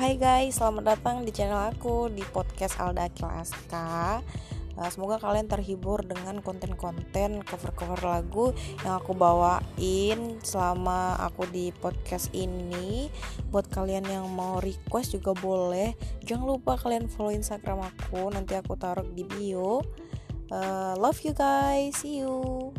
Hai guys, selamat datang di channel aku di podcast Alda Aska. Eh, semoga kalian terhibur dengan konten-konten cover-cover lagu yang aku bawain selama aku di podcast ini. Buat kalian yang mau request juga boleh. Jangan lupa kalian follow Instagram aku, nanti aku taruh di bio. Uh, love you guys, see you.